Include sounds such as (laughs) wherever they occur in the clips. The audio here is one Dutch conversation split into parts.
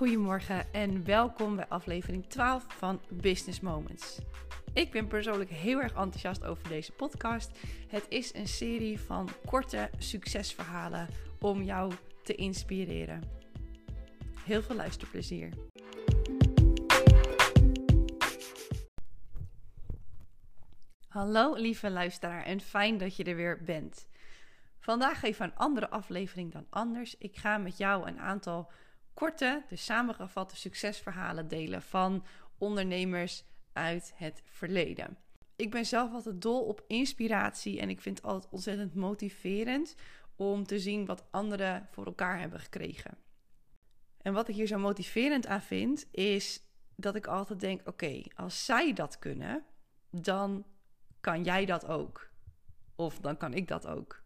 goedemorgen en welkom bij aflevering 12 van Business Moments. Ik ben persoonlijk heel erg enthousiast over deze podcast. Het is een serie van korte succesverhalen om jou te inspireren. Heel veel luisterplezier. Hallo lieve luisteraar en fijn dat je er weer bent. Vandaag even een andere aflevering dan anders. Ik ga met jou een aantal korte, dus samengevatte succesverhalen delen van ondernemers uit het verleden. Ik ben zelf altijd dol op inspiratie en ik vind het altijd ontzettend motiverend om te zien wat anderen voor elkaar hebben gekregen. En wat ik hier zo motiverend aan vind, is dat ik altijd denk: oké, als zij dat kunnen, dan kan jij dat ook. Of dan kan ik dat ook.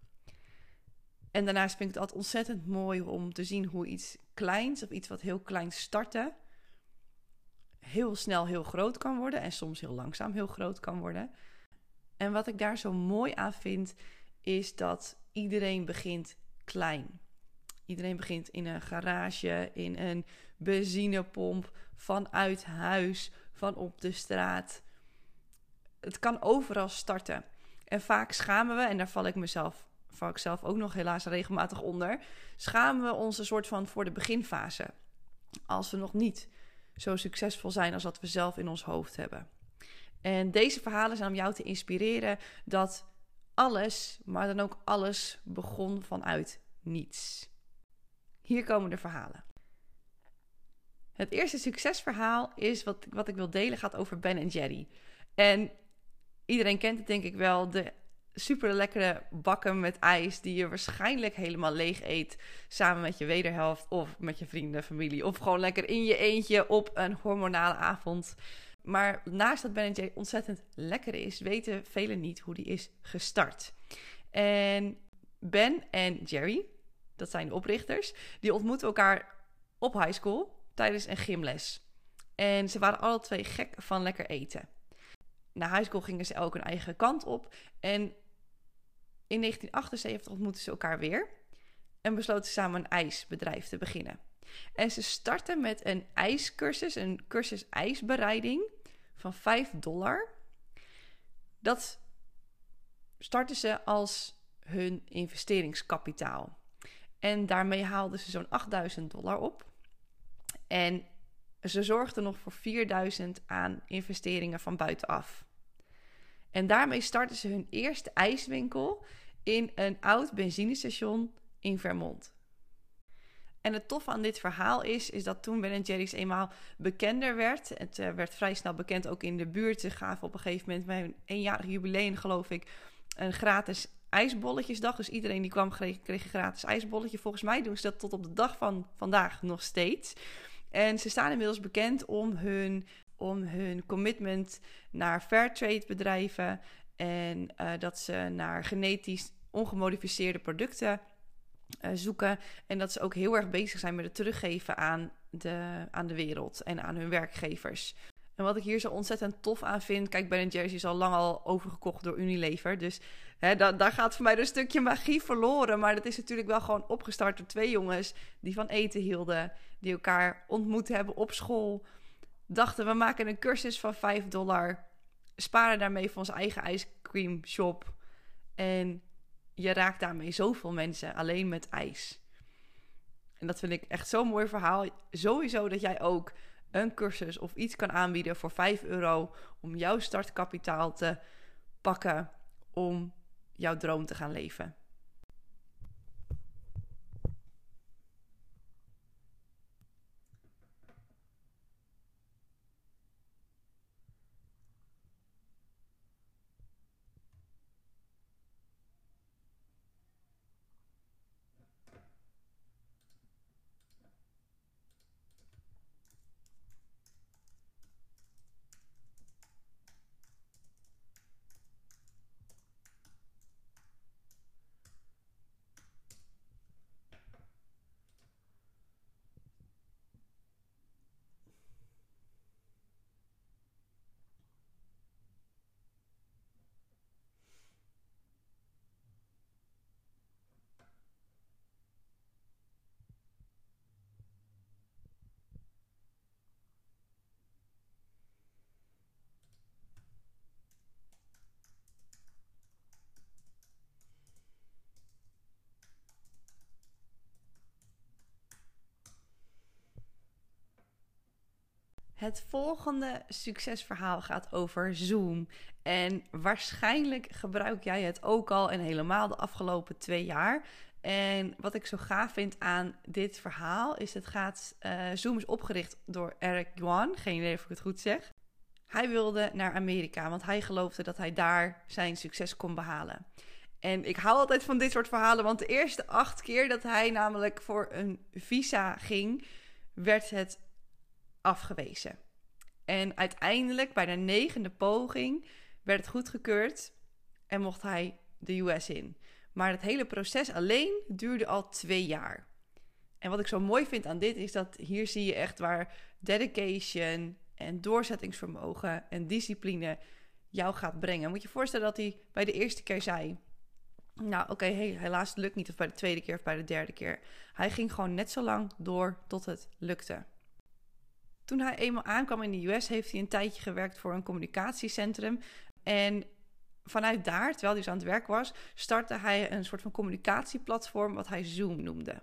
En daarnaast vind ik het altijd ontzettend mooi om te zien hoe iets kleins of iets wat heel klein startte, heel snel heel groot kan worden en soms heel langzaam heel groot kan worden. En wat ik daar zo mooi aan vind, is dat iedereen begint klein. Iedereen begint in een garage, in een benzinepomp, vanuit huis, van op de straat. Het kan overal starten. En vaak schamen we, en daar val ik mezelf val ik zelf ook nog helaas regelmatig onder, schamen we ons een soort van voor de beginfase. Als we nog niet zo succesvol zijn als wat we zelf in ons hoofd hebben. En deze verhalen zijn om jou te inspireren dat alles, maar dan ook alles, begon vanuit niets. Hier komen de verhalen. Het eerste succesverhaal is wat, wat ik wil delen, gaat over Ben Jerry. En iedereen kent het denk ik wel, de super lekkere bakken met ijs die je waarschijnlijk helemaal leeg eet samen met je wederhelft of met je vrienden, familie of gewoon lekker in je eentje op een hormonale avond. Maar naast dat Ben J ontzettend lekker is, weten velen niet hoe die is gestart. En Ben en Jerry, dat zijn de oprichters, die ontmoeten elkaar op high school tijdens een gymles. En ze waren alle twee gek van lekker eten. Na high school gingen ze elk hun eigen kant op. En in 1978 ontmoetten ze elkaar weer en besloten samen een ijsbedrijf te beginnen. En ze starten met een ijscursus, een cursus ijsbereiding van 5 dollar. Dat starten ze als hun investeringskapitaal. En daarmee haalden ze zo'n 8000 dollar op. En ze zorgden nog voor 4000 aan investeringen van buitenaf. En daarmee starten ze hun eerste ijswinkel in een oud benzinestation in Vermont. En het tof aan dit verhaal is, is dat toen Ben Jerry's eenmaal bekender werd, het uh, werd vrij snel bekend ook in de buurt, ze gaven op een gegeven moment bij hun eenjarig jubileum geloof ik, een gratis ijsbolletjesdag. Dus iedereen die kwam kreeg, kreeg een gratis ijsbolletje. Volgens mij doen ze dat tot op de dag van vandaag nog steeds. En ze staan inmiddels bekend om hun om hun commitment naar fairtrade bedrijven en uh, dat ze naar genetisch ongemodificeerde producten uh, zoeken. En dat ze ook heel erg bezig zijn met het teruggeven aan de, aan de wereld en aan hun werkgevers. En wat ik hier zo ontzettend tof aan vind, kijk, Ben Jerry's is al lang al overgekocht door Unilever. Dus hè, da daar gaat voor mij een stukje magie verloren. Maar dat is natuurlijk wel gewoon opgestart door twee jongens die van eten hielden. Die elkaar ontmoet hebben op school dachten we maken een cursus van 5 dollar. Sparen daarmee voor onze eigen ice cream shop. En je raakt daarmee zoveel mensen alleen met ijs. En dat vind ik echt zo'n mooi verhaal. Sowieso dat jij ook een cursus of iets kan aanbieden voor 5 euro om jouw startkapitaal te pakken om jouw droom te gaan leven. Het volgende succesverhaal gaat over Zoom. En waarschijnlijk gebruik jij het ook al en helemaal de afgelopen twee jaar. En wat ik zo gaaf vind aan dit verhaal is: het gaat. Uh, Zoom is opgericht door Eric Yuan. Geen idee of ik het goed zeg. Hij wilde naar Amerika, want hij geloofde dat hij daar zijn succes kon behalen. En ik hou altijd van dit soort verhalen, want de eerste acht keer dat hij namelijk voor een visa ging, werd het afgewezen. En uiteindelijk, bij de negende poging, werd het goedgekeurd en mocht hij de US in. Maar het hele proces alleen duurde al twee jaar. En wat ik zo mooi vind aan dit is dat hier zie je echt waar dedication en doorzettingsvermogen en discipline jou gaat brengen. Moet je voorstellen dat hij bij de eerste keer zei: Nou, oké, helaas het lukt niet. Of bij de tweede keer of bij de derde keer. Hij ging gewoon net zo lang door tot het lukte. Toen hij eenmaal aankwam in de US, heeft hij een tijdje gewerkt voor een communicatiecentrum. En vanuit daar, terwijl hij dus aan het werk was, startte hij een soort van communicatieplatform wat hij Zoom noemde.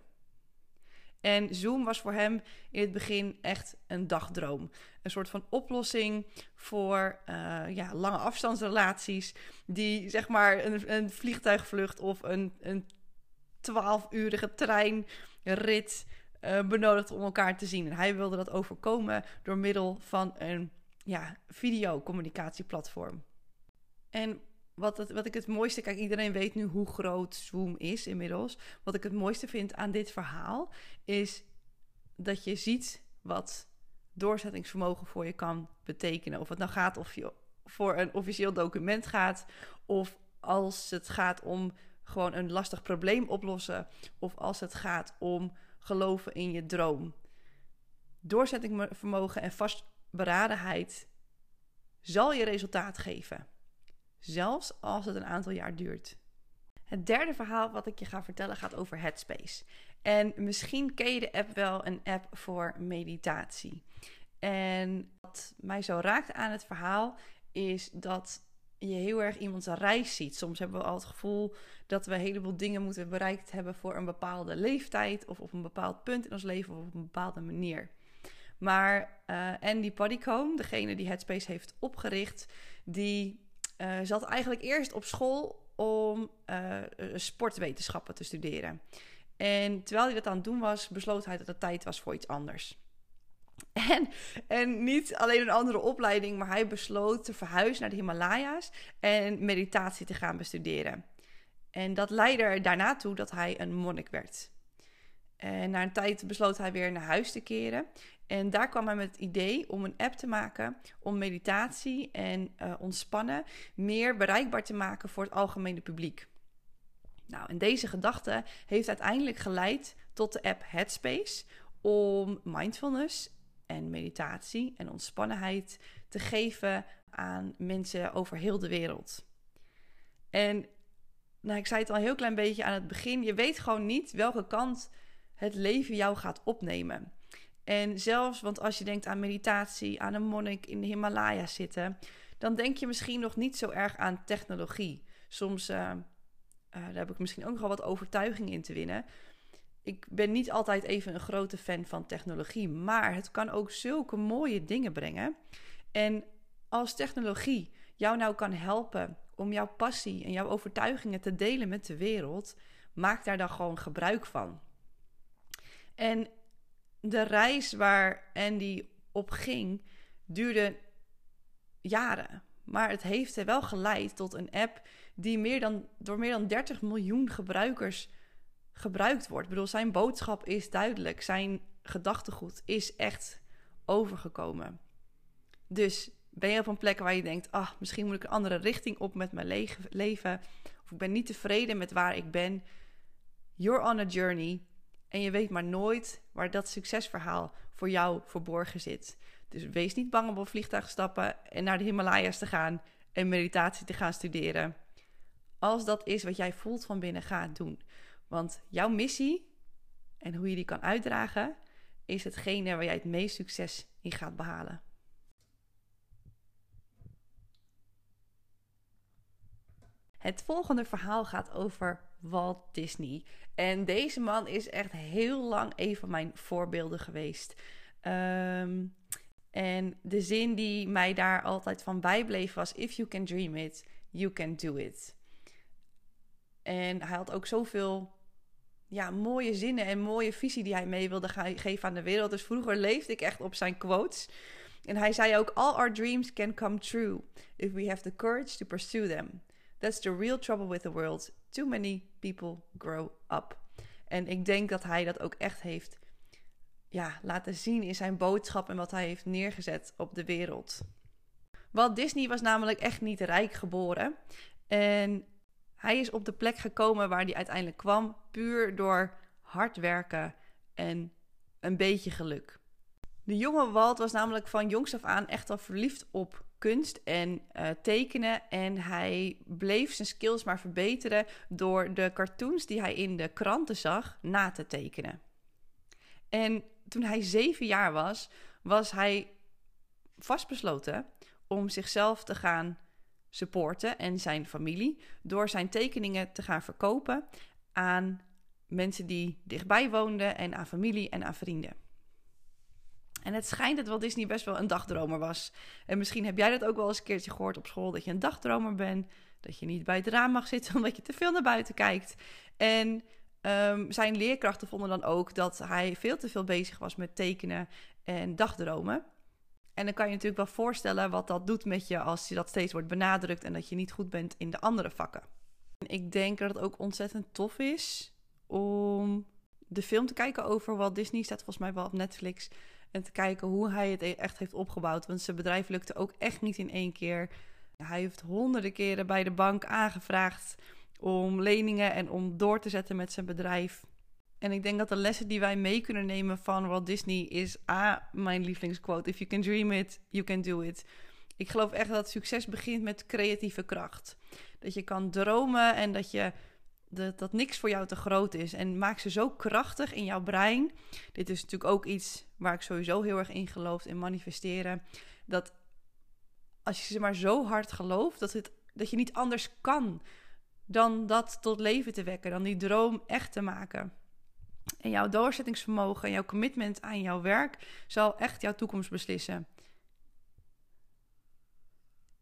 En Zoom was voor hem in het begin echt een dagdroom. Een soort van oplossing voor uh, ja, lange afstandsrelaties. Die zeg maar een, een vliegtuigvlucht of een, een 12-urige treinrit uh, benodigd om elkaar te zien. En hij wilde dat overkomen door middel van een ja, videocommunicatieplatform. En wat, het, wat ik het mooiste, kijk, iedereen weet nu hoe groot Zoom is inmiddels. Wat ik het mooiste vind aan dit verhaal is dat je ziet wat doorzettingsvermogen voor je kan betekenen. Of het nou gaat of je voor een officieel document gaat, of als het gaat om gewoon een lastig probleem oplossen, of als het gaat om geloven in je droom. Doorzettingsvermogen en vastberadenheid zal je resultaat geven zelfs als het een aantal jaar duurt. Het derde verhaal wat ik je ga vertellen gaat over Headspace. En misschien ken je de app wel, een app voor meditatie. En wat mij zo raakt aan het verhaal is dat je heel erg iemands reis ziet. Soms hebben we al het gevoel dat we een heleboel dingen moeten bereikt hebben voor een bepaalde leeftijd of op een bepaald punt in ons leven of op een bepaalde manier. Maar uh, Andy Paddycombe, degene die Headspace heeft opgericht, die uh, zat eigenlijk eerst op school om uh, sportwetenschappen te studeren. En terwijl hij dat aan het doen was, besloot hij dat het tijd was voor iets anders. (laughs) En, en niet alleen een andere opleiding, maar hij besloot te verhuizen naar de Himalaya's en meditatie te gaan bestuderen. En dat leidde er daarna toe dat hij een monnik werd. En na een tijd besloot hij weer naar huis te keren. En daar kwam hij met het idee om een app te maken om meditatie en uh, ontspannen meer bereikbaar te maken voor het algemene publiek. Nou, en deze gedachte heeft uiteindelijk geleid tot de app Headspace om mindfulness en meditatie en ontspannenheid te geven aan mensen over heel de wereld. En nou, ik zei het al een heel klein beetje aan het begin, je weet gewoon niet welke kant het leven jou gaat opnemen. En zelfs, want als je denkt aan meditatie, aan een monnik in de Himalaya zitten, dan denk je misschien nog niet zo erg aan technologie. Soms, uh, uh, daar heb ik misschien ook nog wel wat overtuiging in te winnen. Ik ben niet altijd even een grote fan van technologie, maar het kan ook zulke mooie dingen brengen. En als technologie jou nou kan helpen om jouw passie en jouw overtuigingen te delen met de wereld, maak daar dan gewoon gebruik van. En de reis waar Andy op ging, duurde jaren. Maar het heeft er wel geleid tot een app die meer dan, door meer dan 30 miljoen gebruikers gebruikt wordt. Ik bedoel, zijn boodschap is duidelijk. Zijn gedachtegoed is echt overgekomen. Dus ben je op een plek waar je denkt: ah, misschien moet ik een andere richting op met mijn leven. Of ik ben niet tevreden met waar ik ben. You're on a journey. En je weet maar nooit waar dat succesverhaal voor jou verborgen zit. Dus wees niet bang om op vliegtuig te stappen en naar de Himalaya's te gaan en meditatie te gaan studeren. Als dat is wat jij voelt van binnen, ga het doen. Want jouw missie en hoe je die kan uitdragen, is hetgene waar jij het meest succes in gaat behalen. Het volgende verhaal gaat over Walt Disney. En deze man is echt heel lang een van mijn voorbeelden geweest. Um, En de zin die mij daar altijd van bijbleef was: If you can dream it, you can do it. En hij had ook zoveel ja, mooie zinnen en mooie visie die hij mee wilde geven aan de wereld. Dus vroeger leefde ik echt op zijn quotes. En hij zei ook: All our dreams can come true if we have the courage to pursue them. That's the real trouble with the world. Too many people grow up. En ik denk dat hij dat ook echt heeft ja, laten zien in zijn boodschap en wat hij heeft neergezet op de wereld. Walt Disney was namelijk echt niet rijk geboren. En hij is op de plek gekomen waar hij uiteindelijk kwam, puur door hard werken en een beetje geluk. De jonge Walt was namelijk van jongs af aan echt al verliefd op kunst en uh, tekenen. En hij bleef zijn skills maar verbeteren door de cartoons die hij in de kranten zag na te tekenen. En toen hij zeven jaar was, was hij vastbesloten om zichzelf te gaan supporten en zijn familie door zijn tekeningen te gaan verkopen aan mensen die dichtbij woonden en aan familie en aan vrienden. En het schijnt dat Walt Disney best wel een dagdromer was. En misschien heb jij dat ook wel eens een keertje gehoord op school: dat je een dagdromer bent. Dat je niet bij het raam mag zitten (laughs) omdat je te veel naar buiten kijkt. En um, zijn leerkrachten vonden dan ook dat hij veel te veel bezig was met tekenen en dagdromen. En dan kan je natuurlijk wel voorstellen wat dat doet met je als je dat steeds wordt benadrukt en dat je niet goed bent in de andere vakken. Ik denk dat het ook ontzettend tof is om de film te kijken over Walt Disney. Staat volgens mij wel op Netflix. En te kijken hoe hij het e- echt heeft opgebouwd. Want zijn bedrijf lukte ook echt niet in één keer. Hij heeft honderden keren bij de bank aangevraagd om leningen en om door te zetten met zijn bedrijf. En ik denk dat de lessen die wij mee kunnen nemen van Walt Disney is A, mijn lievelingsquote: If you can dream it, you can do it. Ik geloof echt dat succes begint met creatieve kracht. Dat je kan dromen en dat je dat, niks voor jou te groot is. En maak ze zo krachtig in jouw brein. Dit is natuurlijk ook iets waar ik sowieso heel erg in geloof, in manifesteren. Dat als je ze maar zo hard gelooft, dat, het, dat je niet anders kan dan dat tot leven te wekken, dan die droom echt te maken. En jouw doorzettingsvermogen en jouw commitment aan jouw werk zal echt jouw toekomst beslissen.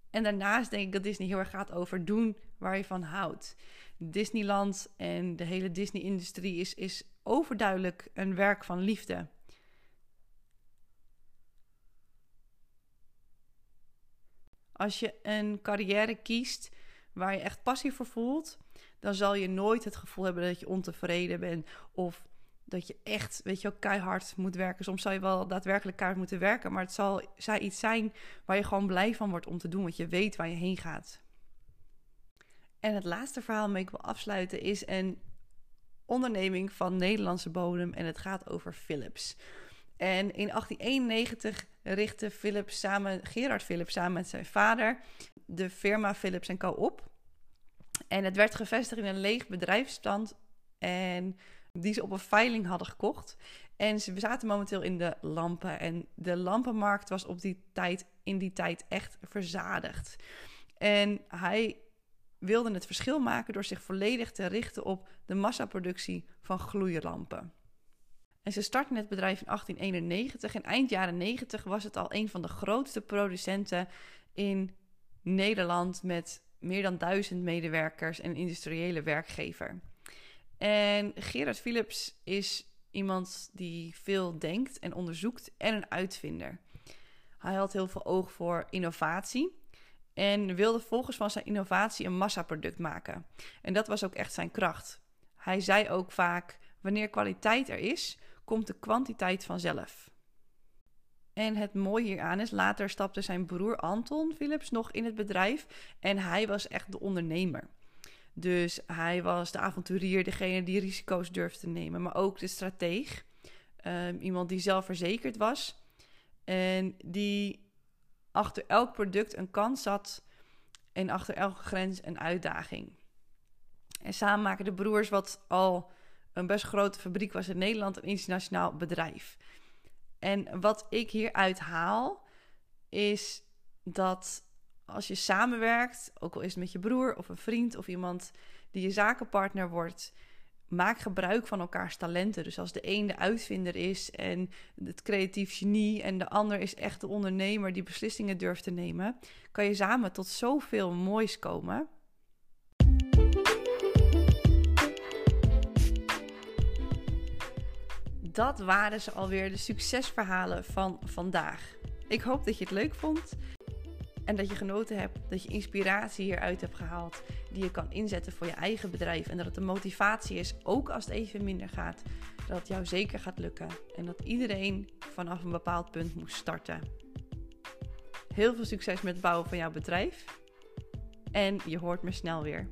En daarnaast denk ik dat Disney heel erg gaat over doen waar je van houdt. Disneyland en de hele Disney-industrie is, is overduidelijk een werk van liefde. Als je een carrière kiest waar je echt passie voor voelt, dan zal je nooit het gevoel hebben dat je ontevreden bent of dat je echt, weet je wel, keihard moet werken. Soms zal je wel daadwerkelijk keihard moeten werken, maar het zal iets zijn waar je gewoon blij van wordt om te doen, want je weet waar je heen gaat. En het laatste verhaal waarmee ik wil afsluiten is een onderneming van Nederlandse bodem en het gaat over Philips. En in 1891 richtte Philips samen, Gerard Philips samen met zijn vader de firma Philips Co. op. En het werd gevestigd in een leeg bedrijfsstand en die ze op een veiling hadden gekocht. En ze zaten momenteel in de lampen. En de lampenmarkt was op die tijd, in die tijd echt verzadigd. En hij wilde het verschil maken door zich volledig te richten op de massaproductie van gloeilampen. En ze startten het bedrijf in 1891 en eind jaren 90 was het al een van de grootste producenten in Nederland met meer dan duizend medewerkers en industriële werkgever. En Gerard Philips is iemand die veel denkt en onderzoekt en een uitvinder. Hij had heel veel oog voor innovatie en wilde volgens van zijn innovatie een massaproduct maken. En dat was ook echt zijn kracht. Hij zei ook vaak: wanneer kwaliteit er is, komt de kwantiteit vanzelf. En het mooie hieraan is, later stapte zijn broer Anton Philips nog in het bedrijf en hij was echt de ondernemer. Dus hij was de avonturier, degene die risico's durfde te nemen, maar ook de strateeg. Um, iemand die zelfverzekerd was en die achter elk product een kans zat en achter elke grens een uitdaging. En samen maken de broers wat al een best grote fabriek was in Nederland, een internationaal bedrijf. En wat ik hieruit haal, is dat als je samenwerkt, ook al is het met je broer of een vriend of iemand die je zakenpartner wordt, maak gebruik van elkaars talenten. Dus als de een de uitvinder is en het creatief genie en de ander is echt de ondernemer die beslissingen durft te nemen, kan je samen tot zoveel moois komen. Dat waren ze alweer de succesverhalen van vandaag. Ik hoop dat je het leuk vond. En dat je genoten hebt, dat je inspiratie hieruit hebt gehaald, die je kan inzetten voor je eigen bedrijf. En dat het een motivatie is, ook als het even minder gaat, dat het jou zeker gaat lukken. En dat iedereen vanaf een bepaald punt moet starten. Heel veel succes met het bouwen van jouw bedrijf. En je hoort me snel weer.